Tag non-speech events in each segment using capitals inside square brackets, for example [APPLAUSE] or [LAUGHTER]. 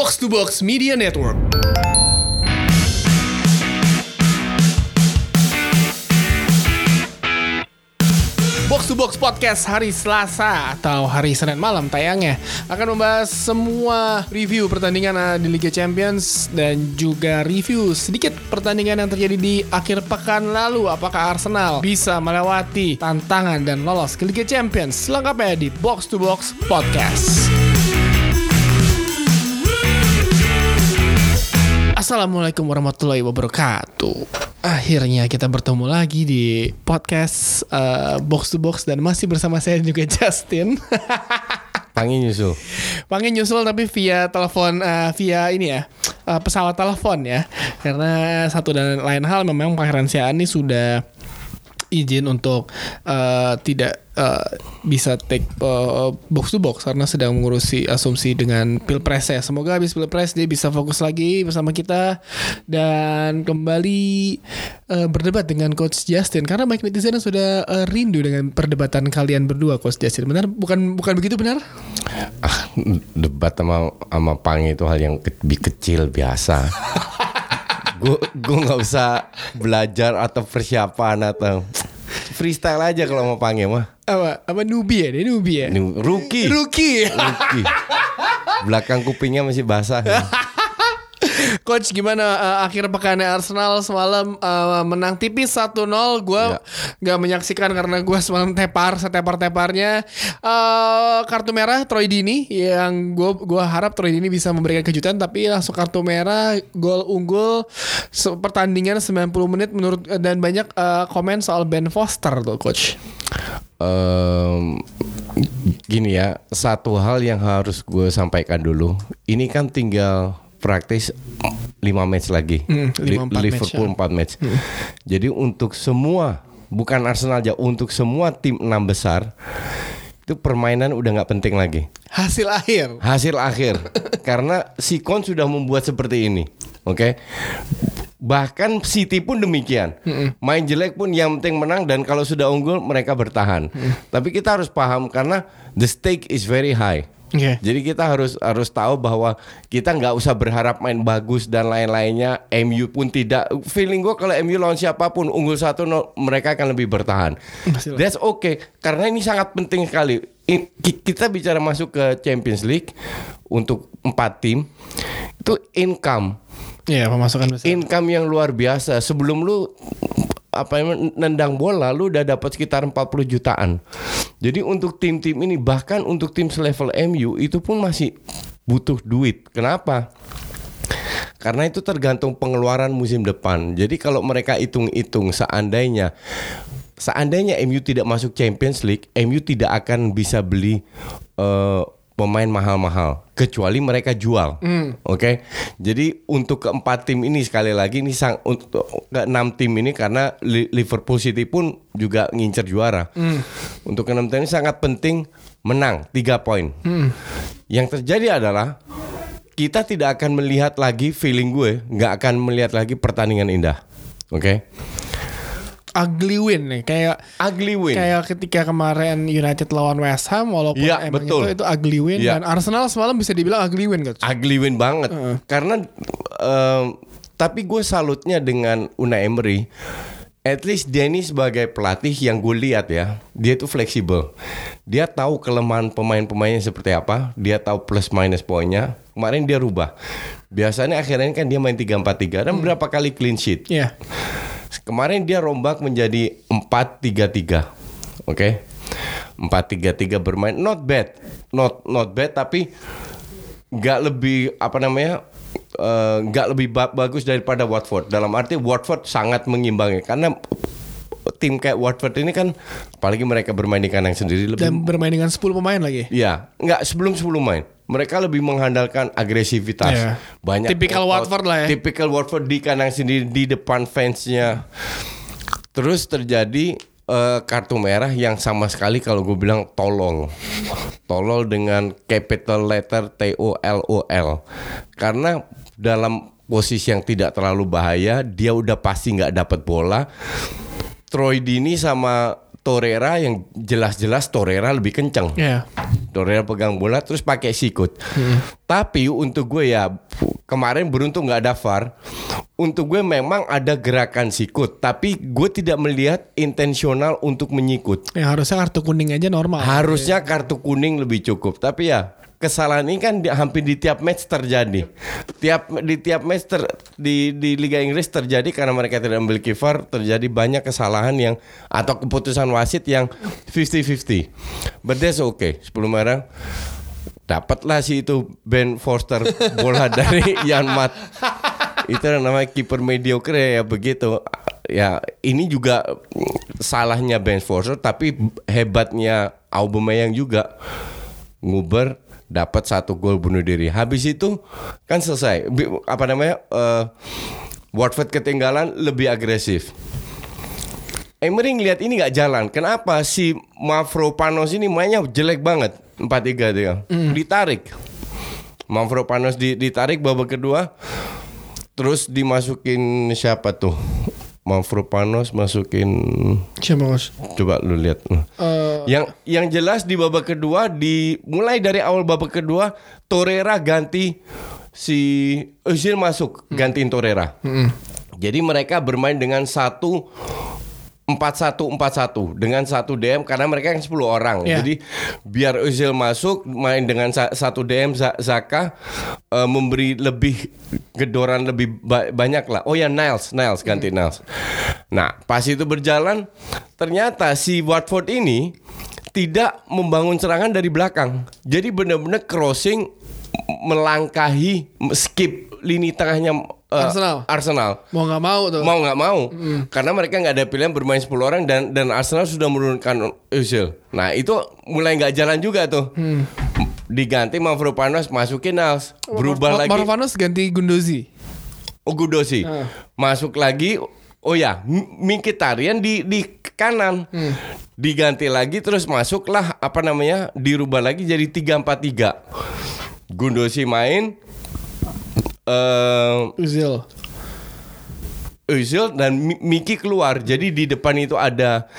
Box to Box Media Network. Box to Box Podcast hari Selasa atau hari Senin malam tayangnya akan membahas semua review pertandingan di Liga Champions dan juga review sedikit pertandingan yang terjadi di akhir pekan lalu. Apakah Arsenal bisa melewati tantangan dan lolos ke Liga Champions? Lengkapnya di Box to Box Podcast. Assalamualaikum warahmatullahi wabarakatuh. Akhirnya kita bertemu lagi di podcast uh, Box to Box dan masih bersama saya juga [LAUGHS] Justin. Pangi nyusul. Panggil nyusul tapi via telepon uh, via ini ya uh, pesawat telepon ya karena satu dan lain hal memang Pangeran Siani sudah izin untuk uh, tidak uh, bisa take uh, box to box karena sedang mengurusi asumsi dengan pilpres ya. Semoga habis pilpres dia bisa fokus lagi bersama kita dan kembali uh, berdebat dengan Coach Justin karena banyak netizen yang sudah uh, rindu dengan perdebatan kalian berdua Coach Justin. Benar? Bukan bukan begitu benar? Ah, debat sama sama Pangi itu hal yang ke, lebih kecil biasa. [LAUGHS] Gue gue nggak usah belajar atau persiapan atau freestyle aja kalau mau Pangi mah. Apa? Apa nubi ya? Dia nubi ya? Ini rookie. Rookie. Rookie. Belakang kupingnya masih basah. [LAUGHS] Coach gimana uh, akhir pekan Arsenal semalam uh, menang tipis 1-0 Gue Ya. nggak menyaksikan karena gue semalam tepar setepar-teparnya uh, Kartu merah Troy Dini Yang gue gua harap Troy Dini bisa memberikan kejutan Tapi langsung kartu merah Gol unggul Pertandingan 90 menit menurut Dan banyak uh, komen soal Ben Foster tuh Coach Em, gini ya, satu hal yang harus gue sampaikan dulu. Ini kan tinggal praktis 5 match lagi. Hmm, lima, Li- empat match, Liverpool ya. 4 match. Jadi untuk semua, bukan Arsenal aja, untuk semua tim enam besar itu permainan udah nggak penting lagi. Hasil akhir Hasil akhir [LAUGHS] karena si Kon sudah membuat seperti ini. Oke. Bahkan City pun demikian. Main jelek pun yang penting menang dan kalau sudah unggul mereka bertahan. Tapi kita harus paham karena the stake is very high. Oke. Jadi kita harus harus tahu bahwa kita nggak usah berharap main bagus dan lain-lainnya. MU pun tidak. Feeling gue kalau MU lawan siapa pun unggul satu mereka akan lebih bertahan. Masih. That's okay karena ini sangat penting sekali. Kita bicara masuk ke Champions League untuk empat tim itu income Iya pemasukan besar income yang luar biasa. Sebelum lu apa yang nendang bola lu udah dapat sekitar 40 jutaan. Jadi untuk tim-tim ini bahkan untuk tim selevel MU itu pun masih butuh duit. Kenapa? Karena itu tergantung pengeluaran musim depan. Jadi kalau mereka hitung-hitung seandainya seandainya MU tidak masuk Champions League, MU tidak akan bisa beli eh, pemain mahal-mahal kecuali mereka jual. Oke. Jadi untuk keempat tim ini sekali lagi ini sang untuk ke enam tim ini karena Li- Liverpool City pun juga ngincer juara. Untuk keenam tim ini sangat penting menang tiga poin. Yang terjadi adalah kita tidak akan melihat lagi feeling gue nggak akan melihat lagi pertandingan indah. Oke. Ugly win nih Kayak Ugly win. Kayak ketika kemarin United lawan West Ham walaupun Iya, emang betul. itu itu ugly win Iya. dan Arsenal semalam bisa dibilang ugly win kan. ugly win banget karena em, tapi gue salutnya dengan Unai Emery at least dia ini sebagai pelatih yang gue lihat ya dia tuh fleksibel dia tahu kelemahan pemain-pemainnya seperti apa dia tahu plus minus poinnya kemarin dia rubah biasanya akhirnya kan dia main 3-4-3 dan berapa kali clean sheet Iya. Kemarin dia rombak menjadi 4-3-3. Oke. 4-3-3 bermain not bad. Not not bad tapi nggak lebih apa namanya? eh, nggak lebih ba- bagus daripada Watford. Dalam arti Watford sangat mengimbangi karena tim kayak Watford ini kan apalagi mereka bermain di kandang sendiri lebih Dan bermain dengan 10 pemain lagi. Ya, nggak sebelum sebelum main. Mereka lebih mengandalkan agresivitas. Iya. Banyak Tipikal Watford lah ya. Tipikal Watford di kandang sendiri di depan fansnya. Terus terjadi eh, kartu merah yang sama sekali kalau gue bilang tolong. Tolol dengan capital letter T O L O L. Karena dalam posisi yang tidak terlalu bahaya, dia udah pasti nggak dapat bola. Troy Dini sama Torreira yang jelas-jelas Torreira lebih kenceng. Ya. Torreira pegang bola terus pakai sikut. Tapi untuk gue ya kemarin beruntung nggak ada VAR. Untuk gue memang ada gerakan sikut, tapi gue tidak melihat intensional untuk menyikut. Ya harusnya kartu kuning aja normal. Harusnya kartu kuning lebih cukup, tapi ya kesalahan ini kan di, hampir di tiap match terjadi. Tiap di tiap match ter, di di Liga Inggris terjadi karena mereka tidak memiliki VAR, terjadi banyak kesalahan yang atau keputusan wasit yang 50-50. But that's okay. 10 merah dapatlah si itu Ben Foster bola [LAUGHS] dari Jan Mat. Itu yang namanya kiper mediocre ya begitu. Ya ini juga salahnya Ben Foster tapi hebatnya Aubameyang juga nguber dapat satu gol bunuh diri. Habis itu kan selesai. Apa namanya? eh, Watford ketinggalan lebih agresif. Emery ngeliat ini nggak jalan. Kenapa si Mavropanos ini mainnya jelek banget 4-3 dia. Ditarik. Mavropanos di, ditarik babak kedua. Terus dimasukin siapa tuh? Mavropanos masukin Siapa Mas? coba lu lihat. Eh, Yang yang jelas di babak kedua di mulai dari awal babak kedua Torreira ganti si Özil masuk gantiin Torreira. Jadi mereka bermain dengan satu 4-1-4-1 dengan satu DM karena mereka kan 10 orang. Iya. Jadi biar Özil masuk main dengan sa- satu DM Za- Zaka eh, memberi lebih gedoran lebih ba- banyak lah. Oh ya Niles, Niles ganti Niles. Nah, pas itu berjalan ternyata si Watford ini tidak membangun serangan dari belakang. Jadi benar-benar crossing melangkahi skip lini tengahnya eh, Arsenal. Arsenal mau nggak mau tuh. mau nggak mau karena mereka nggak ada pilihan bermain 10 orang dan dan Arsenal sudah menurunkan Özil. Nah itu mulai nggak jalan juga tuh. Diganti Mavropanos masukin Nals berubah Ma- lagi Marovanos ganti Gundosi. Ogudosi masuk lagi. Oh ya M- Mkhitaryan di di kanan diganti lagi terus masuklah apa namanya dirubah lagi jadi 3-4-3 Gundosi main eh Uzil. Özil dan Mi- Miki keluar. Jadi di depan itu ada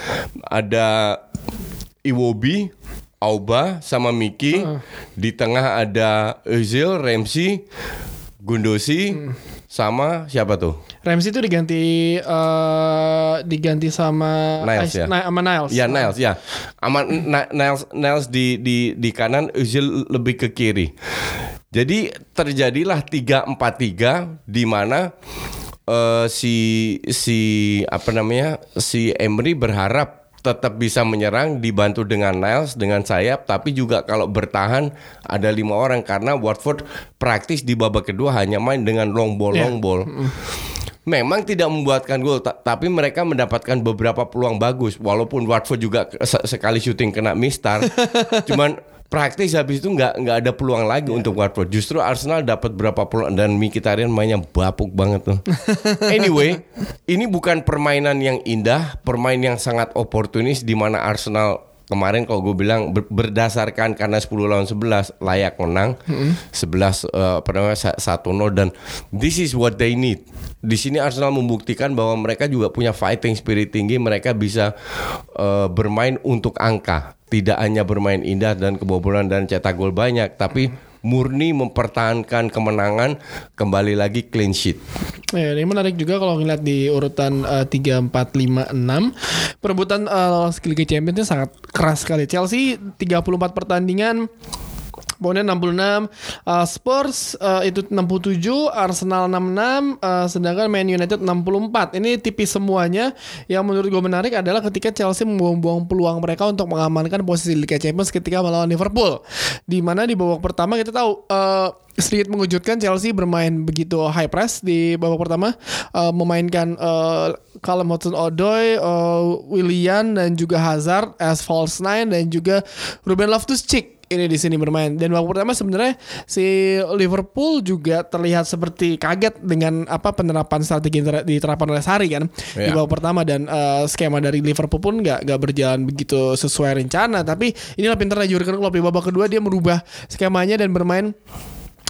ada Iwobi, Auba sama Miki. Di tengah ada Özil, Ramsey, Gundosi sama siapa tuh? Ramsey itu diganti eh diganti sama Niles, ya? Ni- sama Niles. Ya Niles ya. Na- Niles Niles di di di kanan, Özil lebih ke kiri. Jadi terjadilah 3-4-3 di mana eh, si si apa namanya? si Emery berharap tetap bisa menyerang dibantu dengan Niles dengan sayap tapi juga kalau bertahan ada lima orang karena Watford praktis di babak kedua hanya main dengan long ball Ya. long ball. Memang tidak membuatkan gol, ta- tapi mereka mendapatkan beberapa peluang bagus. Walaupun Watford juga sekali syuting kena mistar, [LAUGHS] cuman praktis habis itu nggak nggak ada peluang lagi untuk Watford. Justru Arsenal dapat berapa peluang dan Mkhitaryan mainnya bapuk banget tuh. [LAUGHS] anyway, ini bukan permainan yang indah, permainan yang sangat oportunis di mana Arsenal kemarin kalau gue bilang ber- berdasarkan karena 10 lawan 11 layak menang 11 eh, apa namanya 1-0 dan this is what they need. Di sini Arsenal membuktikan bahwa mereka juga punya fighting spirit tinggi, mereka bisa eh, bermain untuk angka, tidak hanya bermain indah dan kebobolan dan cetak gol banyak, tapi murni mempertahankan kemenangan kembali lagi clean sheet. Ya, ini menarik juga kalau ngeliat di urutan eh, 3, 4, 5, 6 Perebutan uh, Liga Champions sangat keras sekali Chelsea 34 pertandingan Poinnya 66 uh, Spurs uh, itu 67 Arsenal 66 uh, Sedangkan Man United 64 Ini tipis semuanya. Yang menurut gue menarik adalah ketika Chelsea membuang-buang peluang mereka Untuk mengamankan posisi Liga Champions ketika melawan Liverpool. Di mana di babak pertama kita tahu uh, sedikit mengejutkan Chelsea bermain begitu high press di babak pertama uh, memainkan uh, Callum Hudson-Odoi, uh, Willian dan juga Hazard as false nine dan juga Ruben Loftus-Cheek ini di sini bermain. Dan babak pertama sebenarnya si Liverpool juga terlihat seperti kaget dengan apa penerapan strategi yang ter- diterapkan oleh Sari kan? Di Iya. babak pertama dan uh, skema dari Liverpool pun nggak nggak berjalan begitu sesuai rencana. Tapi inilah pintarnya Jurgen Klopp. Di babak kedua dia merubah skemanya dan bermain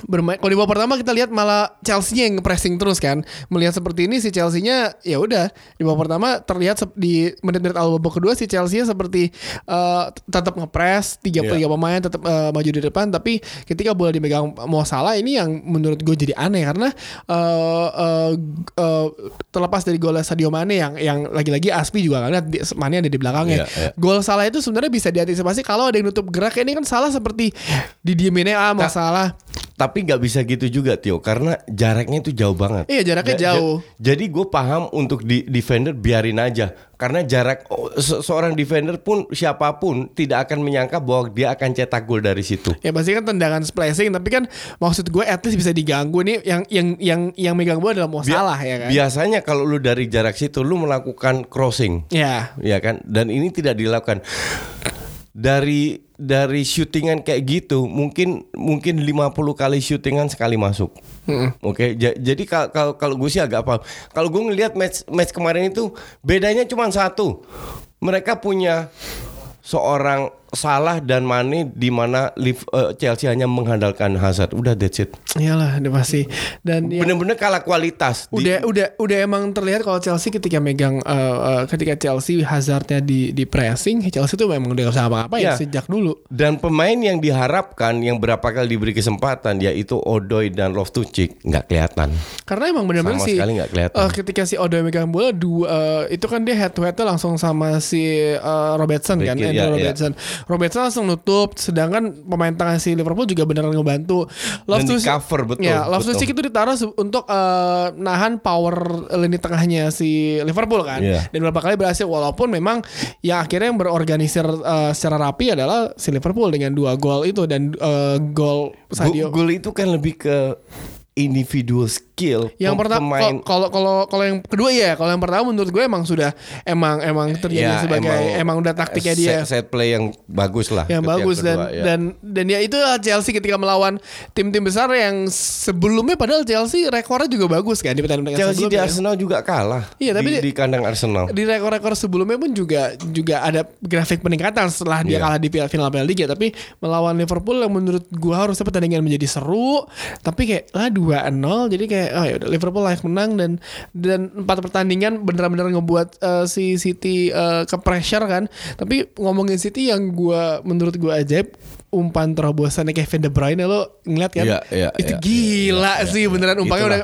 bermain. Kalau di babak pertama kita lihat malah Chelsea yang pressing terus kan. Melihat seperti ini si Chelsea-nya ya udah. Di babak pertama terlihat di menit-menit awal babak kedua si Chelsea seperti eh, tetap ngepres tiga Iya. tiga pemain tetap eh, maju di depan. Tapi ketika bola dimegang Mo Salah ini yang menurut gue jadi aneh. Karena eh, eh, eh, terlepas dari gol Sadio Mane yang yang lagi-lagi Aspi juga kan lihat di- Mane ada di belakangnya. Iya, iya. gol Salah itu sebenarnya bisa diantisipasi kalau ada yang nutup gerak. Ini kan Salah seperti didieminnya ah Mo Tak- Salah Tapi nggak bisa gitu juga Tio karena jaraknya itu jauh banget. Iya, jaraknya Ja- ja- jauh. jadi gue paham untuk di defender biarin aja karena jarak oh, se- seorang defender pun siapa pun tidak akan menyangka bahwa dia akan cetak gol dari situ. Ya pasti kan tendangan splashing tapi kan maksud gue at least bisa diganggu nih yang yang yang yang megang bola adalah Bia- Salah ya kan. Biasanya kalau lu dari jarak situ lu melakukan crossing. Ya. ya kan dan ini tidak dilakukan dari dari syutingan kayak gitu mungkin mungkin 50 kali syutingan sekali masuk. Oke ja- jadi kal- kalau kalau gue sih agak paham. Kalau gue ngelihat match match kemarin itu bedanya cuma satu. Mereka punya seorang Salah dan Mane di mana eh, Chelsea hanya mengandalkan Hazard udah that's it Iyalah udah pasti. Dan ya, bener-bener kalah kualitas Di- udah udah udah emang terlihat kalau Chelsea ketika megang eh, eh, ketika Chelsea Hazardnya di di pressing Chelsea tuh memang udah usah apa-apa ya Iya. sejak dulu. Dan pemain yang diharapkan yang berapa kali diberi kesempatan yaitu Odoi dan Loftus-Cheek nggak kelihatan. Karena emang benar-benar Sama sih sekali nggak kelihatan. eh, ketika si Odoi megang bola dua eh, itu kan dia head to head langsung sama si eh, Robertson kan Ricky, Andrew iya. Robertson. Robertson langsung nutup sedangkan pemain tengah si Liverpool juga beneran ngebantu. Dan di Loftus- cover, betul, Ya, Loftus. Cheek itu ditaruh untuk eh, nahan power lini tengahnya si Liverpool kan. Iya. Dan beberapa kali berhasil walaupun memang yang akhirnya yang berorganisir eh, secara rapi adalah si Liverpool dengan dua gol itu dan eh, gol Sadio. Go- Gol itu kan lebih ke individual skill Yang pem- pertama kalau kalau kalau yang kedua ya, kalau yang pertama menurut gue emang sudah emang emang terjadi Ya, sebagai emang, udah taktiknya dia set, set play yang bagus lah yang bagus dan kedua, ya. dan dan ya itu Chelsea ketika melawan tim-tim besar yang sebelumnya padahal Chelsea rekornya juga bagus kan di pertandingan Chelsea di sebelumnya. Arsenal juga kalah Iya, tapi di, di kandang Arsenal di rekor-rekor sebelumnya pun juga juga ada grafik peningkatan setelah dia Iya. kalah di final Piala Liga tapi melawan Liverpool yang menurut gua harusnya pertandingan menjadi seru tapi kayak lah 2-0 jadi kayak oh ya udah Liverpool layak menang. Dan dan empat pertandingan benar-benar ngebuat eh, si City eh, ke pressure kan. Tapi ngomongin City yang gua menurut gua ajaib umpan terobosannya Kevin De Bruyne lo ngeliat kan? Iya, iya, itu iya, gila sih beneran umpannya Itulah. udah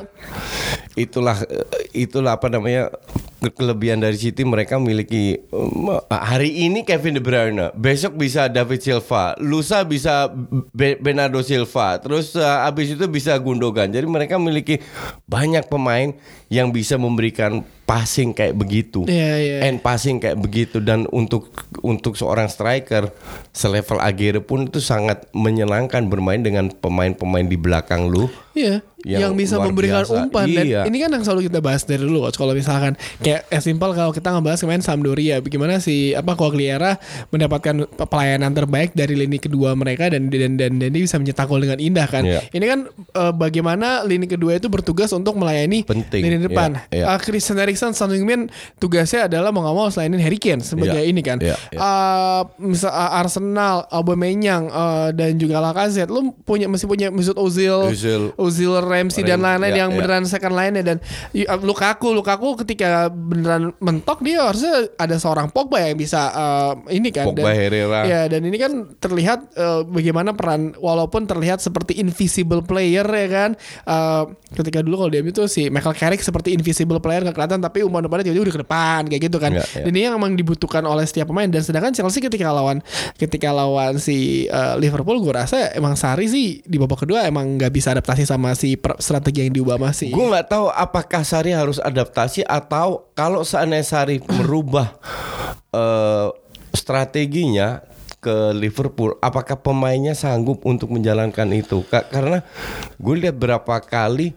itulah eh, itulah apa namanya kelebihan dari City mereka memiliki um, hari ini Kevin De Bruyne besok bisa David Silva lusa bisa Be- Bernardo Silva terus uh, abis itu bisa Gundogan. Jadi mereka memiliki banyak pemain yang bisa memberikan passing kayak begitu Iya, iya. end passing kayak begitu dan untuk untuk seorang striker selevel Aguero pun itu sangat menyenangkan bermain dengan pemain-pemain di belakang lu Iya, yang, Yang bisa memberikan biasa. umpan dan Iya. ini kan yang selalu kita bahas dari dulu coach. Kalau misalkan kayak as simple kalau kita ngebahas kemarin Sampdoria, bagaimana si apa Quagliara mendapatkan pelayanan terbaik dari lini kedua mereka dan dan dan, dan dia bisa mencetak gol dengan indah kan. Iya. Ini kan eh, bagaimana lini kedua itu bertugas untuk melayani Penting. lini depan. Iya, iya. Eh, Christian Eriksen, Son Heung-min tugasnya adalah mau nggak mau selainin Harry Kane sebagai Iya, ini kan. iya, iya. Eh, misal eh, Arsenal, Aubameyang eh, dan juga Lacazette, lu punya masih punya Mesut Ozil, Ozil. Ozil, Ramsey dan lain-lain ya, yang ya. beneran second line dan uh, Lukaku, Lukaku ketika beneran mentok dia harusnya ada seorang Pogba yang bisa uh, ini kan. Pogba, dan, Herrera. Ya dan ini kan terlihat uh, bagaimana peran walaupun terlihat seperti invisible player ya kan. Uh, ketika dulu kalau dia itu si Michael Carrick seperti invisible player gak kelihatan tapi umpan-umpannya tiba-tiba udah ke depan kayak gitu kan. Ya. Dan ini yang memang dibutuhkan oleh setiap pemain dan sedangkan Chelsea ketika lawan ketika lawan si uh, Liverpool gue rasa emang Sari sih di babak kedua emang nggak bisa adaptasi sama si strategi yang diubah masih. Gue nggak tahu apakah Sari harus adaptasi atau kalau seandainya Sari merubah eh, strateginya ke Liverpool, apakah pemainnya sanggup untuk menjalankan itu? Ka- karena gue lihat berapa kali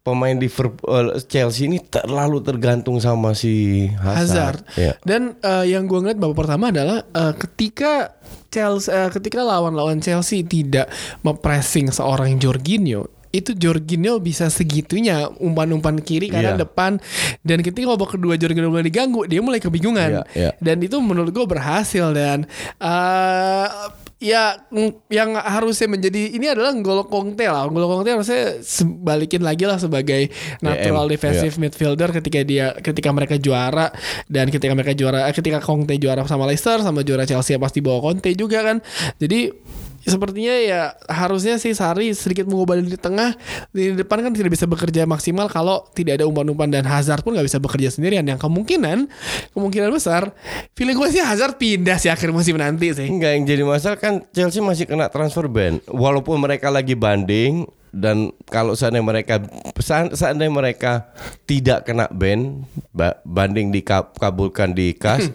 pemain Liverpool eh, Chelsea ini terlalu tergantung sama si Hazard. Hazard. Ya. Dan eh, yang gue ngeliat babak pertama adalah eh, ketika Chelsea eh, ketika lawan-lawan Chelsea tidak mempressing seorang Jorginho itu Jorginho bisa segitunya umpan-umpan kiri kanan Iya. depan dan ketika babak kedua Jorginho mulai diganggu dia mulai kebingungan Iya, iya. dan itu menurut gue berhasil dan eh ya yang harusnya menjadi ini adalah N'Golo Kante lah. N'Golo Kante harusnya sebalikin lagi lah sebagai natural DM, defensive midfielder ketika dia ketika mereka juara dan ketika mereka juara eh, ketika Conte juara sama Leicester sama juara Chelsea pasti bawa Conte juga kan. Jadi sepertinya ya harusnya sih Sari sedikit mengubah di tengah. Di depan kan tidak bisa bekerja maksimal kalau tidak ada umpan-umpan dan Hazard pun nggak bisa bekerja sendirian. Yang kemungkinan kemungkinan besar feeling gue sih Hazard pindah sih akhir musim nanti sih. Enggak yang jadi masalah kan Chelsea masih kena transfer ban. Walaupun mereka lagi banding dan kalau seandainya mereka seand- seandainya mereka tidak kena ban ba- banding dikabulkan di kas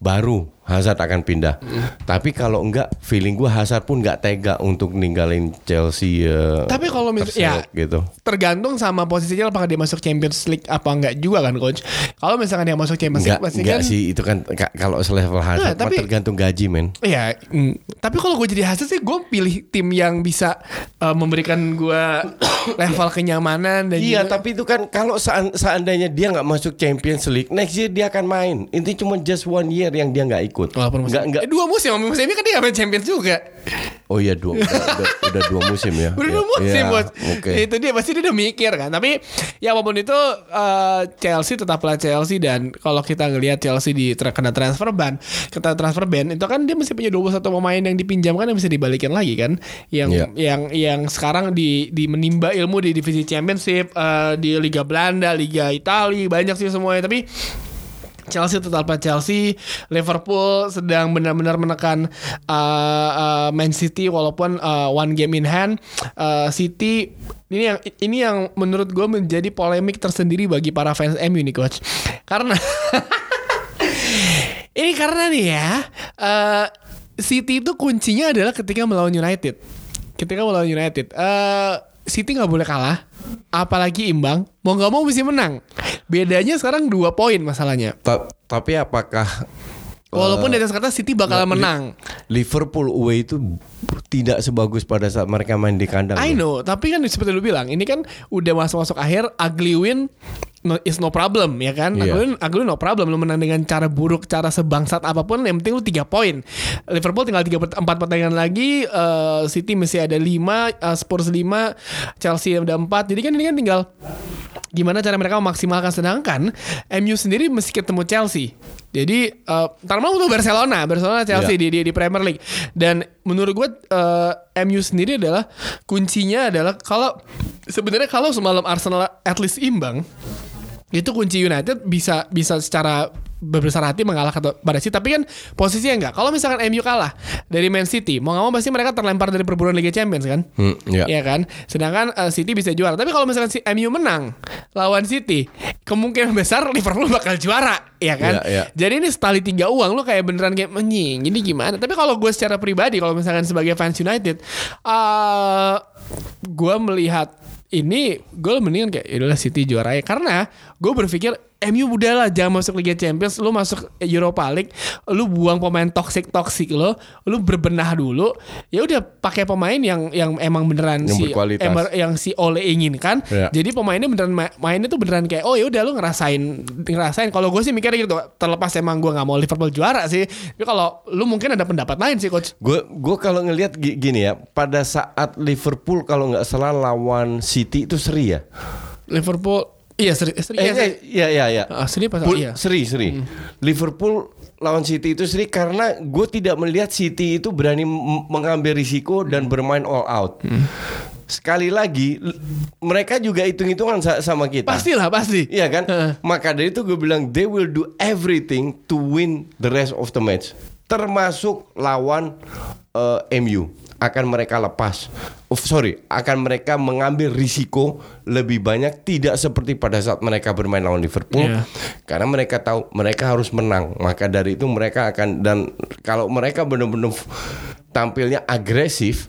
baru Hazard akan pindah. Tapi kalau enggak feeling gua Hazard pun enggak tega untuk ninggalin Chelsea eh, Tapi kalau mis- ya gitu. tergantung sama posisinya apakah dia masuk Champions League apa enggak juga kan coach. Kalau misalkan dia masuk Champions League pasti enggak kan sih itu kan ka- kalau selevel Hazard mah tapi- tergantung gaji men. Iya, mm, tapi kalau gue jadi hasil sih gue pilih tim yang bisa uh, memberikan gue [COUGHS] level kenyamanan dan Iya, juga- tapi itu kan kalau sean- seandainya dia nggak masuk Champions League, next year dia akan main. Ini cuma just one year yang dia nggak ikut. Walaupun musim, nggak nggak. Eh, dua musim, musim ini kan dia main Champions juga. Oh iya dua, udah, udah, udah dua musim ya. [LAUGHS] Udah dua Iya, musim iya, bos. Oke. Itu dia pasti dia udah mikir kan. Tapi ya apa pun itu uh, Chelsea tetaplah Chelsea dan kalau kita ngelihat Chelsea di kena transfer ban, kena transfer ban itu kan dia masih punya 21 pemain yang dipinjamkan yang bisa dibalikin lagi kan. Yang Iya. yang yang sekarang di di menimba ilmu di divisi Championship, uh, di Liga Belanda, Liga Italia banyak sih semuanya tapi Chelsea tetaplah Chelsea, Liverpool sedang benar-benar menekan uh, uh, Man City walaupun uh, one game in hand. Uh, City ini yang ini yang menurut gue menjadi polemik tersendiri bagi para fans MU nih coach, karena [LAUGHS] ini karena nih ya uh, City itu kuncinya adalah ketika melawan United, ketika melawan United. Uh, City nggak boleh kalah, apalagi imbang. Mau nggak mau mesti menang. Bedanya sekarang dua poin masalahnya. Ta- tapi apakah Walaupun di atas kata City bakal menang. Liverpool away itu tidak sebagus pada saat mereka main di kandang? I loh? know, tapi kan seperti lu bilang, ini kan udah masuk-masuk akhir, ugly win no, is no problem ya kan? Iya. Ugly, win, ugly win no problem. Lu menang dengan cara buruk, cara sebangsat apa pun, yang penting lu 3 poin. Liverpool tinggal 3 4 pertandingan lagi, eh, City masih ada 5, eh, Spurs 5, Chelsea ada 4. Jadi kan ini kan tinggal gimana cara mereka memaksimalkan sedangkan MU sendiri mesti ketemu Chelsea. Jadi uh, ntar mau tuh Barcelona, Barcelona Chelsea Iya. di, di di Premier League. Dan menurut gue uh, MU sendiri adalah kuncinya adalah kalau sebenarnya kalau semalam Arsenal at least imbang itu kunci United bisa bisa secara berbesar hati mengalah pada City tapi kan posisinya enggak. Kalau misalkan MU kalah dari Man City mau nggak mau pasti mereka terlempar dari perburuan Liga Champions kan? Hmm, ya. Iya kan? Sedangkan uh, City bisa juara. Tapi kalau misalkan si MU menang lawan City kemungkinan besar Liverpool bakal juara ya kan? Iya, iya. jadi ini setali tiga uang lu kayak beneran kayak menying. Jadi gimana? Tapi kalau gue secara pribadi kalau misalkan sebagai fans United uh, gue melihat ini gue mendingan kayak yaudahlah City juara ya. Karena gue berpikir MU udahlah jangan masuk Liga Champions lu masuk Europa League lu buang pemain toxic toxic lo lu berbenah dulu ya udah pakai pemain yang yang emang beneran Yang si emer- yang si Ole inginkan Ya. jadi pemainnya beneran ma- mainnya tuh beneran kayak oh ya udah lu ngerasain ngerasain kalau gue sih mikirnya gitu terlepas emang gue nggak mau Liverpool juara sih tapi kalau lu mungkin ada pendapat lain sih coach Gue gue kalau ngelihat gi- gini ya, pada saat Liverpool kalau nggak salah lawan City itu seri ya. Liverpool iya seri seri Eh, iya, seri. eh, iya iya iya. Ah, seri pas Pul- iya Seri seri. Liverpool lawan City itu seri karena gue tidak melihat City itu berani mengambil risiko dan bermain all out. Sekali lagi mereka juga hitung-hitungan sa- sama kita. pastilah pasti Iya kan? Heeh. Maka dari itu gue bilang they will do everything to win the rest of the match. Termasuk lawan eh, MU akan mereka lepas. Oh, sorry, akan mereka mengambil risiko lebih banyak tidak seperti pada saat mereka bermain lawan Liverpool. Iya. Karena mereka tahu mereka harus menang. Maka dari itu mereka akan dan kalau mereka benar-benar tampilnya agresif,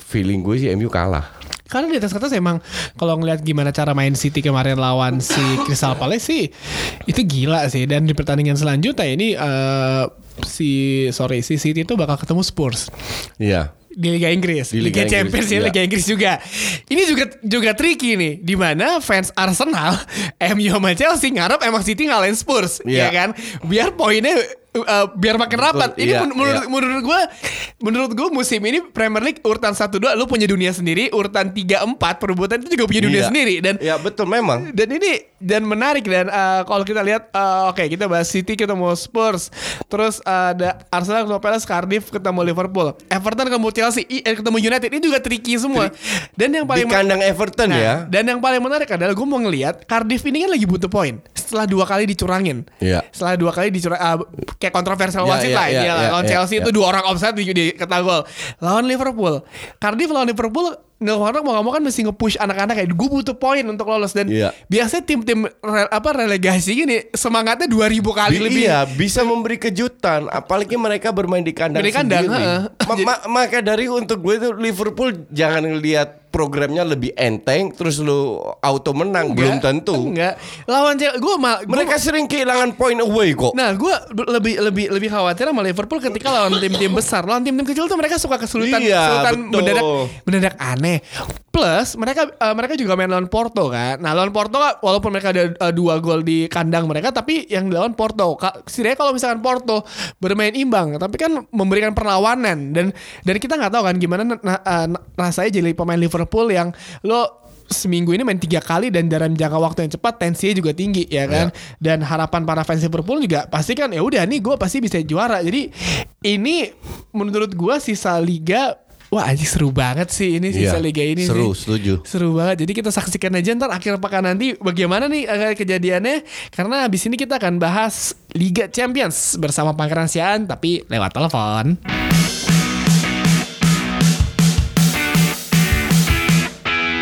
feeling gue sih MU kalah. Karena di atas kertas emang kalau ngelihat gimana cara main City kemarin lawan si Crystal Palace sih itu gila sih dan di pertandingan selanjutnya ini eh, si sorry si City itu bakal ketemu Spurs Iya. Di Liga Inggris, Di Liga, Liga Inggris, Champions ya, iya. Liga Inggris juga. Ini juga juga tricky nih, di mana fans Arsenal, [LAUGHS] MU sama Chelsea ngarep emang City ngalahin Spurs, ya Iya. kan? Biar poinnya uh, biar makin rapat. Ini iya, men- menurut iya. menurut gue menurut gue musim ini Premier League urutan 1 2 lu punya dunia sendiri, urutan 3 4 perebutan itu juga punya dunia Iya. sendiri dan Ya betul memang. dan ini dan menarik dan uh, kalau kita lihat uh, oke kita bahas City ketemu Spurs terus uh, ada Arsenal ketemu Palace Cardiff ketemu Liverpool Everton ketemu Chelsea ketemu United ini juga tricky semua dan yang Di paling kandang Everton Nah, ya. dan yang paling menarik adalah gue mau ngelihat Cardiff ini kan lagi butuh poin setelah dua kali dicurangin Iya. setelah dua kali dicurang uh, kayak kontroversial Iya, wasit iya, lah ini lah iya, lawan iya, Chelsea iya. itu dua orang offside di, di kata gol lawan Liverpool Cardiff lawan Liverpool Neil Warnock mau ngomong kan mesti nge-push anak-anak kayak gue butuh poin untuk lolos dan Iya. biasanya tim-tim re- apa relegasi gini semangatnya 2000 kali Bi- lebih. Iya, bisa memberi kejutan. Apalagi mereka bermain di kandang Di kandang, sendiri. heeh. Ma- ma- maka dari untuk gue itu Liverpool jangan ngelihat programnya lebih enteng, terus lu auto menang belum tentu. Enggak. Lawan Chelsea gue mal gua- Mereka sering kehilangan poin away kok. Nah, gue lebih lebih lebih khawatir sama Liverpool ketika lawan tim-tim besar. Lawan tim-tim kecil tuh mereka suka kesulitan, Iya, kesulitan betul. mendadak mendadak aneh. Plus mereka eh, mereka juga main lawan Porto kan. Nah, lawan Porto walaupun mereka ada eh, dua gol di kandang mereka tapi yang lawan Porto. Setidaknya kalau misalkan Porto bermain imbang, tapi kan memberikan perlawanan dan dan kita nggak tahu kan gimana na- na- eh, rasanya jadi pemain Liverpool yang lo seminggu ini main tiga kali dan dalam jangka waktu yang cepat tensinya juga tinggi ya kan dan harapan para fans Liverpool juga pasti kan ya udah nih gue pasti bisa juara jadi ini menurut gue sisa liga wah anjing seru banget sih ini sisa Iya, liga ini seru, sih. setuju. seru banget jadi kita saksikan aja ntar akhir pekan nanti bagaimana nih eh, kejadiannya karena abis ini kita akan bahas Liga Champions bersama Pangeran Sian tapi lewat telepon.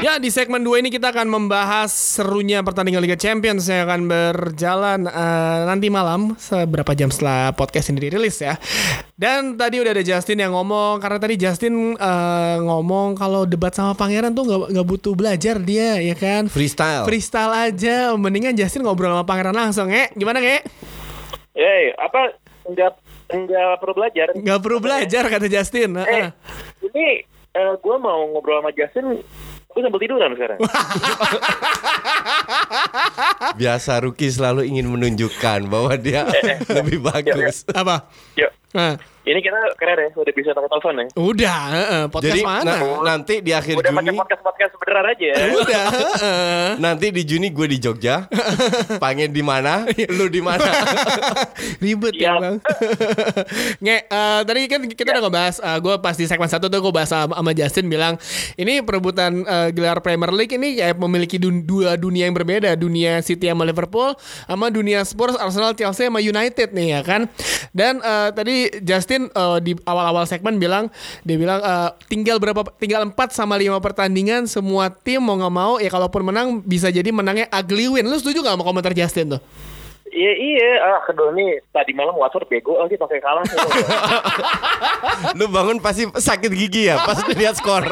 Ya di segmen 2 ini kita akan membahas serunya pertandingan Liga Champions yang akan berjalan eh, nanti malam seberapa jam setelah podcast ini dirilis ya. Dan tadi udah ada Justin yang ngomong karena tadi Justin eh, ngomong kalau debat sama Pangeran tuh nggak nggak butuh belajar dia ya kan. Freestyle. Freestyle aja, mendingan Justin ngobrol sama Pangeran langsung, nge. Gimana nge? Eh, apa enggak enggak perlu belajar? Nggak perlu belajar kata Justin. Eh, Heeh. ini eh, gue mau ngobrol sama Justin, gue sambil tiduran sekarang. [LAUGHS] Biasa Ruki selalu ingin menunjukkan bahwa dia [LAUGHS] lebih bagus. Apa? Yuk, Nah, ini kita keren ya, udah bisa pakai telepon ya. udah, heeh, podcast Jadi mana? na- nanti di akhir Udah pakai Juni podcast podcast beneran aja. ya. [LAUGHS] udah, heeh. Nanti di Juni gue di Jogja, [LAUGHS] Pangen di mana, [LAUGHS] lu di mana. Ribet ya bang Nge, eh, tadi kan kita udah ngebahas Gue pas di segmen satu tuh gue bahas sama, sama Justin bilang Ini perebutan eh, gelar Premier League ini kayak memiliki dun- dua dunia yang berbeda Dunia City sama Liverpool Sama dunia Spurs, Arsenal, Chelsea sama United nih ya kan Dan eh, tadi Justin eh, di awal-awal segmen bilang Dia bilang eh, tinggal berapa tinggal 4 sama 5 pertandingan Semua tim mau nggak mau ya kalaupun menang bisa jadi menangnya ugly win Lu setuju gak sama komentar Justin tuh? Iya iya, ah kedua nih tadi malam Watford bego lagi pakai kalah. [LAUGHS] Lu bangun pasti sakit gigi ya pas lihat skor.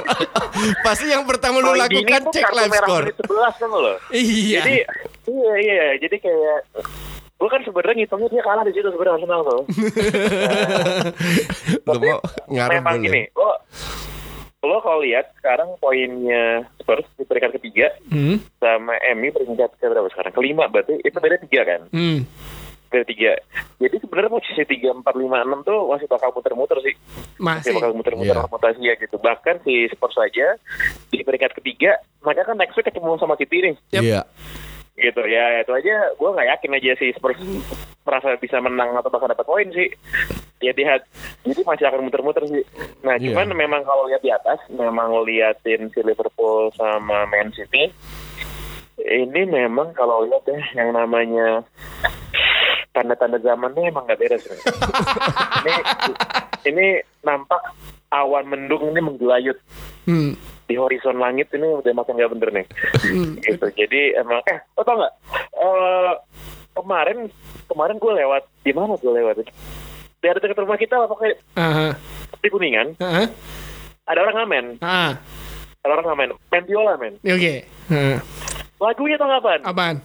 [LAUGHS] pasti yang pertama lu lakukan cek live menit 11 kan lo. Iya Jadi iya iya, jadi kayak gue kan sebenarnya ngitungnya dia kalah di situ sebenarnya Arsenal tuh. [LAUGHS] Lu mau ngaruh memang boleh. gini, lo lo kalau lihat sekarang poinnya Spurs di peringkat ketiga Hmm. sama MU peringkat ke berapa sekarang? Kelima berarti itu beda tiga kan? Hmm. Beda tiga. Jadi sebenarnya posisi tiga empat lima enam tuh masih bakal muter-muter sih. Masih. Masih bakal muter-muter Iya. rotasi ya gitu. Bahkan si Spurs saja di peringkat ketiga, maka kan next week ketemu sama City nih. Iya. Gitu. Ya itu aja. Gue nggak yakin aja si Spurs merasa bisa menang atau bahkan dapat poin sih. Ya lihat jadi masih akan muter-muter sih. Nah Iya. cuman memang kalau lihat di atas memang liatin si Liverpool sama Man City ini memang kalau lihat ya yang namanya tanda-tanda zamannya emang nggak beres [LAUGHS] ini ini nampak awan mendung ini menggelayut Hmm. di horizon langit ini udah makin nggak bener nih [LAUGHS] gitu jadi emang eh lo tau nggak Eh, kemarin kemarin gue lewat di mana gue lewat dari dekat rumah kita lah pokoknya Aha. di kuningan Aha. ada orang ngamen Ah. ada orang ngamen main biola men Oke. Heeh. lagunya tau nggak apaan Apaan?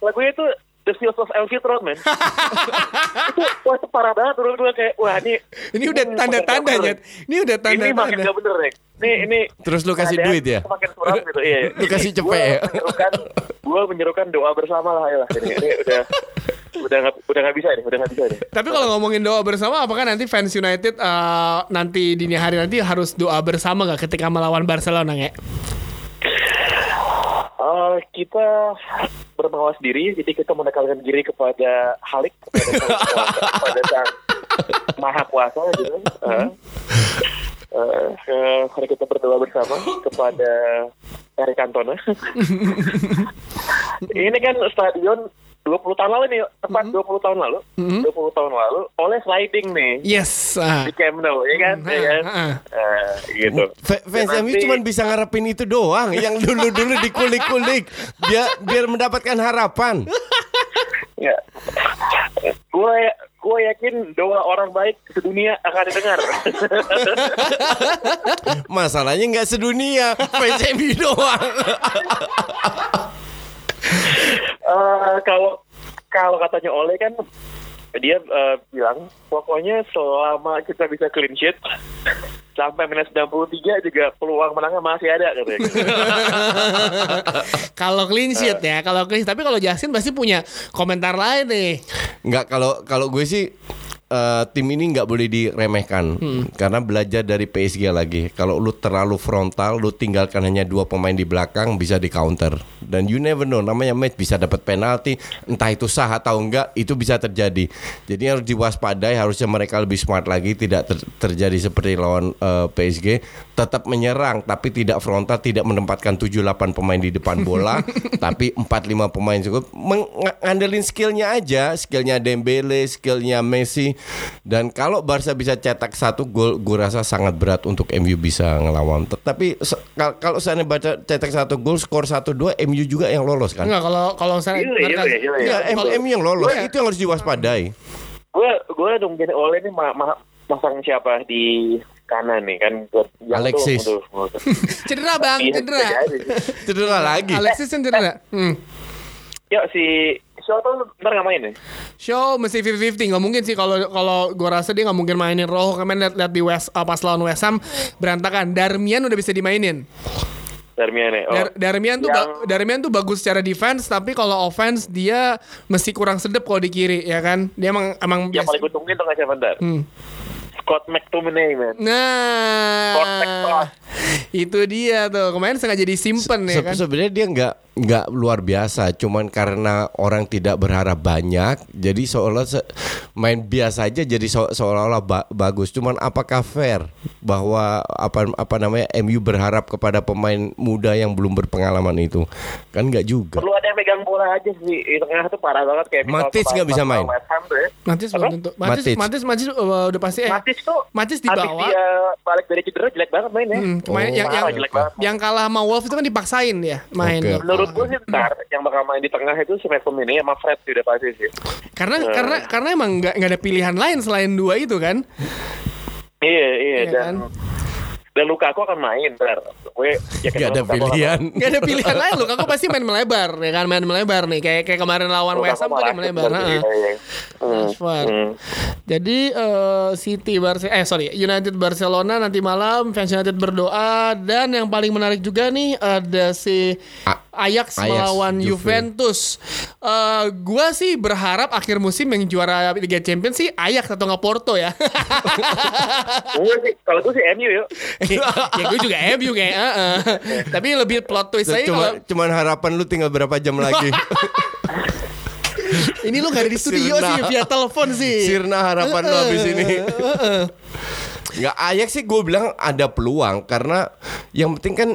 lagunya itu The Fields of Elfield Road men [LAUGHS] itu wah itu parah banget menurut gue kayak wah ini Ini udah tanda-tanda makin Jet. Ini udah nggak bener. ini makin tanda-tanda. gak bener nih ini ini Terus lu kasih duit ya? Semakin suram gitu, iya. Lu kasih cepet gua ya? Menyerukan, gue menyerukan doa bersama lah, ayolah. Ini, ini udah udah nggak udah nggak bisa nih, udah nggak bisa nih. Tapi kalau ngomongin doa bersama, apakah nanti fans United eh, nanti dini hari nanti harus doa bersama gak ketika melawan Barcelona nge? Eh, kita bermawas diri, jadi kita menekankan diri kepada Halik, kepada, [LAUGHS] kepada sang maha kuasa gitu. Eh, eh, mari kita berdoa bersama kepada Eric Cantona. [LAUGHS] Ini kan stadion 20 tahun lalu nih, tepat 20 tahun lalu. 20 tahun lalu oleh sliding nih Yes. ah. di Camp Nou, ya kan? Hmm, Ya kan? ah, ah. Eh, gitu. Fa- Fans Ya, MU nanti- cuma bisa ngarepin itu doang Yang dulu-dulu dikulik-kulik Biar, biar mendapatkan harapan Ya. Gue gue yakin doa orang baik sedunia akan didengar. Masalahnya nggak sedunia MU doang [LAUGHS] Eh, kalau kalau katanya Oleh kan dia eh, bilang pokoknya selama kita bisa clean sheet sampai minus 93 juga peluang menangnya masih ada katanya. [LAUGHS] Kalau clean sheet ya, kalau clean sheet. Tapi kalau Justin pasti punya komentar lain nih. Nggak kalau kalau gue sih eh, tim ini nggak boleh diremehkan karena belajar dari PSG lagi. Kalau lu terlalu frontal, lu tinggalkan hanya dua pemain di belakang bisa di counter. Dan you never know, namanya match bisa dapat penalti, entah itu sah atau enggak, itu bisa terjadi. Jadi harus diwaspadai, harusnya mereka lebih smart lagi, tidak ter- terjadi seperti lawan eh, PSG, tetap menyerang tapi tidak frontal, tidak menempatkan 7-8 pemain di depan bola, [LAUGHS] tapi 4-5 pemain cukup mengandelin skillnya aja, skillnya Dembele, skillnya Messi. Dan kalau Barca bisa cetak satu gol, gue rasa sangat berat untuk MU bisa ngelawan. Tetapi se- kal- kalau saya baca cetak satu gol, skor 1-2, MU juga yang lolos kan? Enggak kalau kalau saya Iya, iya, mereka- iya, iya. Iya, MU yang lolos, Iya. itu yang harus diwaspadai. gue gue nungguin Oleh ini ma ma masang siapa di kanan nih kan buat yang Alexis. tuh, tuh, tuh. [LAUGHS] Cedera bang, cedera. jadi. Cedera lagi. Alexis cedera. Hmm. Yuk si siapa tuh ntar nggak main nih? Show mesti 50-50 nggak mungkin sih kalau kalau gue rasa dia nggak mungkin mainin Rojo kemarin lihat lihat di West uh, pas lawan West Ham berantakan Darmian udah bisa dimainin Darmian ya. Oh. Dar- Darmian tuh Yang- Darmian tuh bagus secara defense tapi kalau offense dia mesti kurang sedep kalau di kiri ya kan dia emang emang yang paling gue tungguin tuh nggak ntar? Hmm. Scott McTominay man. Nah, itu dia tuh kemarin sengaja disimpan ya kan. Sebenarnya dia nggak nggak luar biasa, cuman karena orang tidak berharap banyak, jadi seolah se- main biasa aja jadi se- seolah-olah ba- bagus. Cuman apakah fair bahwa apa apa namanya MU berharap kepada pemain muda yang belum berpengalaman itu? Kan nggak juga. Perlu ada yang megang bola aja sih. Di tengah tuh parah banget kayak pas- nggak bisa main. Matis belum tentu. Matis, Matic. Matis, Matis, uh, udah pasti eh. Matic tuh Matis di bawah. dia balik dari cedera jelek banget mainnya. Hmm, kemarin Oh, yang yang, jelek banget. yang kalah sama Wolves itu kan dipaksain dia main. Tuh. Menurut gue sih ntar yang bakal main di tengah itu si McTominay sama Fred sih udah pasti sih. Karena Eh. karena karena emang nggak nggak ada pilihan lain selain dua itu kan. Iya iya Iya dan kan? Dan Lukaku akan main ntar. Gue yakin Nggak ada Lukaku akan pilihan. Gak ada pilihan lain loh. Aku pasti main melebar ya kan main melebar nih kayak kayak kemarin lawan West Ham tuh dia melebar. iya, iya. Hmm, Transfer. hmm. Jadi eh, City Barcelona eh sorry United Barcelona nanti malam fans United berdoa dan yang paling menarik juga nih ada si A- Ajax, Ajax, melawan Juve. Juventus. Eh gua sih berharap akhir musim yang juara Liga Champions sih Ajax atau nggak Porto ya. [LAUGHS] Gue sih kalau gue sih MU yuk. ya gue juga MU kayak eh, eh. Tapi lebih plot twist saya Cuma, kalau cuman harapan lu tinggal berapa jam lagi. [LAUGHS] ini lu gak ada di studio Sirna. sih via telepon sih. Sirna harapan lu habis ini. Nggak Ajax sih gue bilang ada peluang karena yang penting kan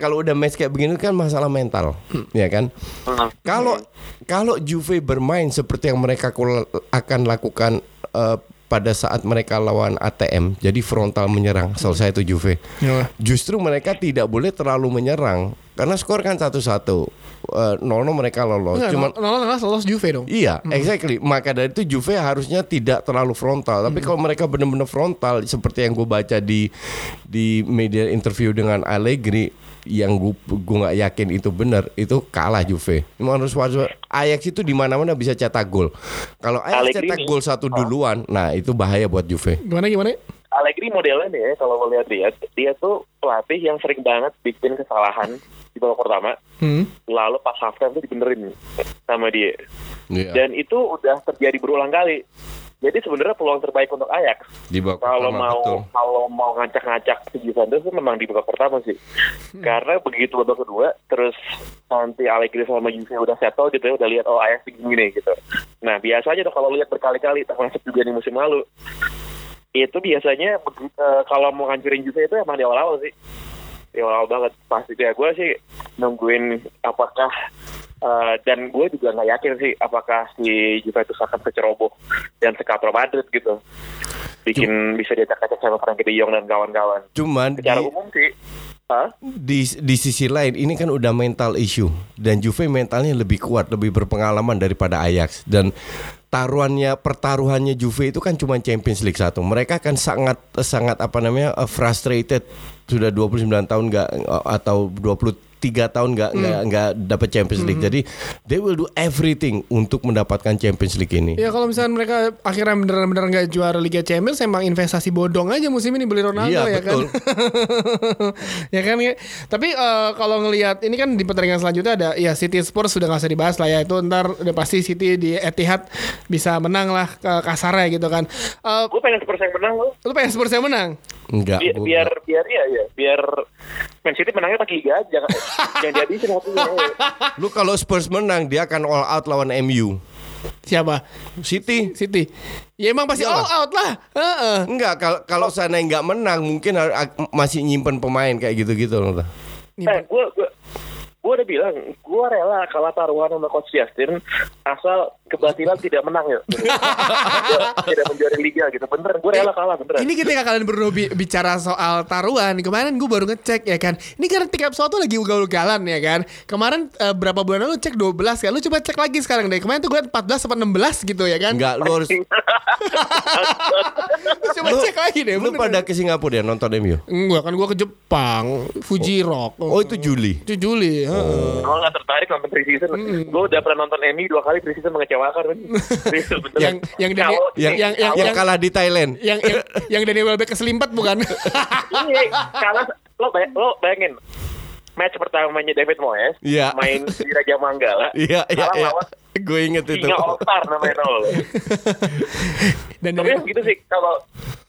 kalau udah match kayak begini kan masalah mental, ya kan? Kalau kalau Juve bermain seperti yang mereka akan lakukan eh, pada saat mereka lawan ATM, jadi frontal menyerang, selesai itu Juve. Ya. Justru mereka tidak boleh terlalu menyerang karena skor kan satu-satu. Eh, 0-0 mereka lolos. Enggak, Cuman nol nol lolos Juve dong. Iya, exactly. Maka dari itu Juve harusnya tidak terlalu frontal. Tapi kalau mereka benar-benar frontal, seperti yang gue baca di di media interview dengan Allegri, yang gue gue nggak yakin itu benar, itu kalah Juve. Menurut harus Ajax itu di mana-mana bisa cetak gol. Kalau Ajax Allegri cetak gol satu duluan, nah itu bahaya buat Juve. Gimana gimana? Allegri modelnya nih ya kalau mau lihat dia dia tuh pelatih yang sering banget bikin kesalahan di babak pertama, Hmm. lalu pas halftime tuh dibenerin sama dia. Iya. Dan itu udah terjadi berulang kali. Jadi sebenarnya peluang terbaik untuk Ajax Di babak kalau pertama, mau betul. kalau mau ngacak-ngacak si Juventus itu memang di babak pertama sih. Hmm. Karena begitu babak kedua terus nanti Allegri sama Juve udah settle gitu ya, udah lihat oh Ajax begini gitu. Nah, biasanya tuh kalau lihat berkali-kali termasuk juga di musim lalu itu biasanya eh, kalau mau ngancurin Juve itu emang di awal-awal sih. Di awal-awal banget pasti ya gue sih nungguin apakah eh, dan gue juga nggak yakin sih apakah si Juventus akan keceroboh dan sekatro Madrid gitu bikin bisa diacak-acak sama Frankie de Jong dan kawan-kawan. Cuman Secara di, umum sih, Hah? di di sisi lain ini kan udah mental issue dan Juve mentalnya lebih kuat, lebih berpengalaman daripada Ajax dan taruhannya pertaruhannya Juve itu kan cuma Champions League satu. Mereka kan sangat sangat apa namanya uh, frustrated sudah 29 tahun nggak eh, atau 20 tiga tahun nggak nggak hmm. nggak dapat Champions League. -hmm. Jadi they will do everything untuk mendapatkan Champions League ini. Ya kalau misalnya mereka akhirnya benar-benar nggak juara Liga Champions, emang investasi bodong aja musim ini beli Ronaldo ya, ya kan. [LAUGHS] ya kan. Tapi uh, kalau ngelihat ini kan di pertandingan selanjutnya ada ya City Spurs sudah nggak usah dibahas lah ya itu ntar udah pasti City di Etihad bisa menang lah ke kasarnya gitu kan. Eh, uh, gue pengen Spurs yang menang lo. Lu pengen Spurs yang menang? Enggak. Bi biar biar ya ya biar Man City menangnya pakai liga aja jangan [LAUGHS] jangan dihabisin waktunya. Lu kalau Spurs menang dia akan all out lawan MU. Siapa? City City. Ya emang pasti all out lah. Heeh. Enggak, kalau kalau sana nggak menang mungkin masih nyimpen pemain kayak gitu-gitu loh. Eh, gue gue gue udah bilang gue rela kalah taruhan sama Coach Justin asal kebatilan tidak menang ya. Tidak menjuari liga gitu. Beneran gue rela kalah beneran. Ini ketika kalian berdua bi- bicara soal taruhan Kemarin gue baru ngecek ya kan Ini karena tiket pesawat tuh lagi ugal-ugalan ya kan Kemarin eh, berapa bulan lalu cek 12 kan Lu coba cek lagi sekarang deh Kemarin tuh gue 14 sampai 16 gitu ya kan Enggak, lu harus Lu [LAUGHS] [LAUGHS] coba lu, cek lagi deh lu bener. pada ke Singapura ya nonton MU. Enggak kan gue ke Jepang Fuji Rock Oh, itu Juli. Itu Juli heeh. Gue gak tertarik nonton preseason. Gue udah pernah nonton MU dua kali preseason mengecewakan. [LAUGHS] Yang yang Yang yang yang yang yang kalah di Thailand. yang yang, [LAUGHS] yang Daniel Welbeck keselimpat bukan? Iya, kalah lo, bay lo bayangin match pertamanya David Moyes Iya. main di Raja Manggala Iya, iya, kalah iya. Gue inget itu. Singa All-Star namanya tau [LAUGHS] lo. Dan Tapi gitu sih kalau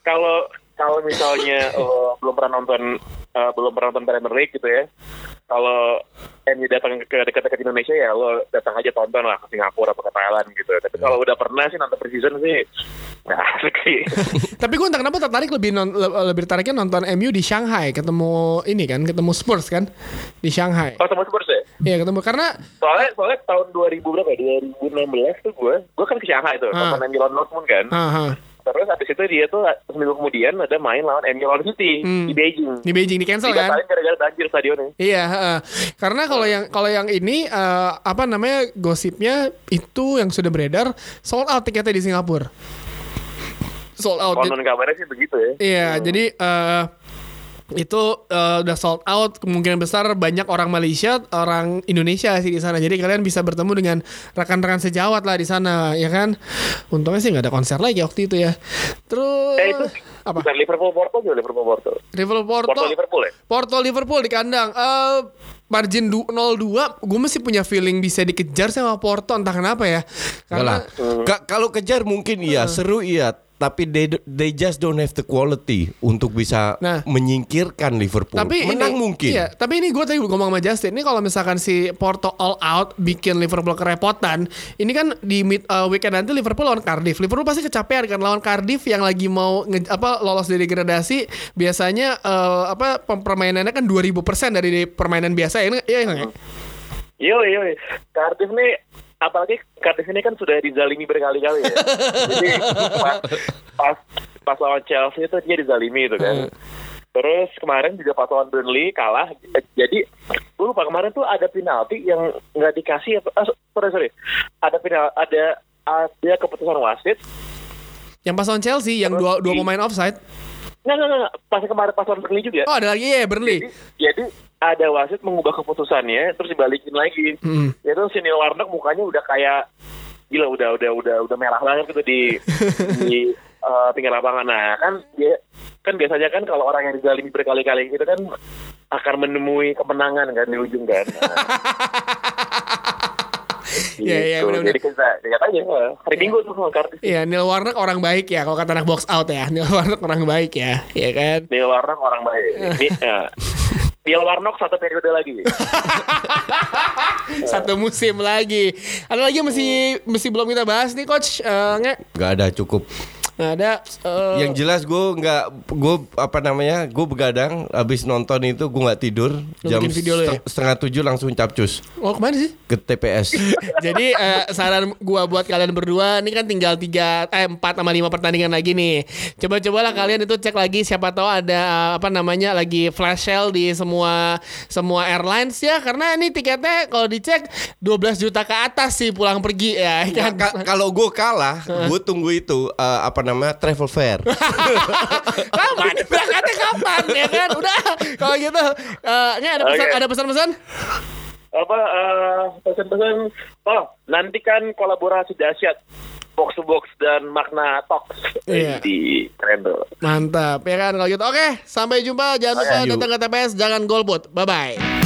kalau kalau misalnya lo belum pernah nonton eh, belum pernah nonton Premier League gitu ya. Kalau MU datang ke dekat-dekat Indonesia ya lo datang aja tonton lah ke Singapura atau ke Thailand gitu. Tapi kalau udah pernah sih nonton preseason sih nggak asik sih. [LAUGHS] Tapi gue entah kenapa tertarik lebih non, lebih tertariknya nonton MU di Shanghai ketemu ini kan ketemu Spurs kan di Shanghai. Oh sama Spurs ya? Iya ketemu karena Soalnya soalnya tahun 2000 berapa ya? 2016 tuh gue gue kan ke Shanghai tuh Ah. nonton MU Dortmund kan. aha, Terus habis itu dia tuh seminggu kemudian ada main lawan MU lawan City Hmm. di Beijing. di Beijing di cancel kan. Gara-gara banjir stadionnya. Iya, heeh. karena kalau yang kalau yang ini eh, apa namanya gosipnya itu yang sudah beredar sold out tiketnya di Singapura. Sold out. Konon kabarnya sih begitu ya. Iya, jadi eh itu eh, udah sold out kemungkinan besar banyak orang Malaysia, orang Indonesia sih di sana. Jadi kalian bisa bertemu dengan rekan-rekan sejawat lah di sana, ya kan? Untungnya sih nggak ada konser lagi waktu itu ya. Terus Eh itu apa? bukan Liverpool Porto juga Liverpool Porto. Liverpool Porto, Porto Liverpool ya? Porto Liverpool di kandang. Eh margin du- 0-2 gue masih punya feeling bisa dikejar sama Porto entah kenapa ya. Karena Karena kalau kejar mungkin iya, seru iya, tapi they, they just don't have the quality untuk bisa Nah. menyingkirkan Liverpool. Tapi Menang ini, mungkin. Iya, tapi ini gue tadi ngomong sama Justin. Ini kalau misalkan si Porto all out bikin Liverpool kerepotan, ini kan di mid, uh, weekend nanti Liverpool lawan Cardiff. Liverpool pasti kecapean kan lawan Cardiff yang lagi mau nge- apa lolos dari degradasi. Biasanya uh, apa permainannya kan 2000% dari permainan biasa ya. Iya ya. Yo yo, Cardiff nih apalagi Cardiff ini kan sudah dizalimi berkali-kali ya. Jadi pas, pas pas lawan Chelsea itu dia dizalimi itu kan. Terus kemarin juga pas lawan Burnley kalah. Jadi gue lupa kemarin tuh ada penalti yang nggak dikasih? Ah, sorry sorry. Ada penal ada ada keputusan wasit. Yang pas lawan Chelsea yang dua dua pemain offside. Nggak nggak nggak. Pas kemarin pas lawan Burnley juga. Oh, ada lagi ya Burnley. Jadi, jadi ada wasit mengubah keputusannya terus dibalikin lagi. Hmm. Itu si Neil Warnock mukanya udah kayak gila udah udah udah udah merah banget gitu di [LAUGHS] di eh, pinggir lapangan. Nah, kan dia kan biasanya kan kalau orang yang dizalimi berkali-kali gitu kan akan menemui kemenangan kan di ujung kan. Iya, [LAUGHS] iya, gitu. benar-benar. Jadi kita lihat aja wah, hari Minggu tuh sama kartis. Iya, Neil Warnock orang baik ya kalau kata anak box out ya. Neil Warnock orang baik ya, ya kan? Neil Warnock orang baik. [LAUGHS] Ini, ya. Neil Warnock satu periode lagi. [LAUGHS] Satu musim lagi. Ada lagi yang mesti mesti belum kita bahas nih coach. Eh, nge? Gak ada cukup. Nah, ada eh, Yang jelas gue nggak gue apa namanya gue begadang habis nonton itu gue nggak tidur jam bikin video lu ya? seteng- setengah tujuh langsung capcus Oh ke mana sih? ke TPS. [LAUGHS] Jadi eh, saran gua buat kalian berdua ini kan tinggal tiga eh empat sama lima pertandingan lagi nih. Coba-cobalah kalian itu cek lagi siapa tahu ada eh, apa namanya lagi flash sale di semua semua airlines ya karena ini tiketnya kalau dicek 12 juta ke atas sih pulang pergi ya Nah, kan. ka- kalau gue kalah, gue tunggu itu eh, apa namanya travel fair. [LAUGHS] kapan? [LAUGHS] Berangkatnya kapan? Ya kan? Udah. Kalau gitu eh, ini ada pesan Oke. ada pesan-pesan? Apa eh, pesan-pesan? Oh, nantikan kolaborasi dahsyat box to box dan makna talks. Iya. di Trendo. mantap. Ya kan? Kalau gitu. Oke sampai jumpa. Jangan lupa Oke, yuk. datang ke TPS jangan golput. Bye bye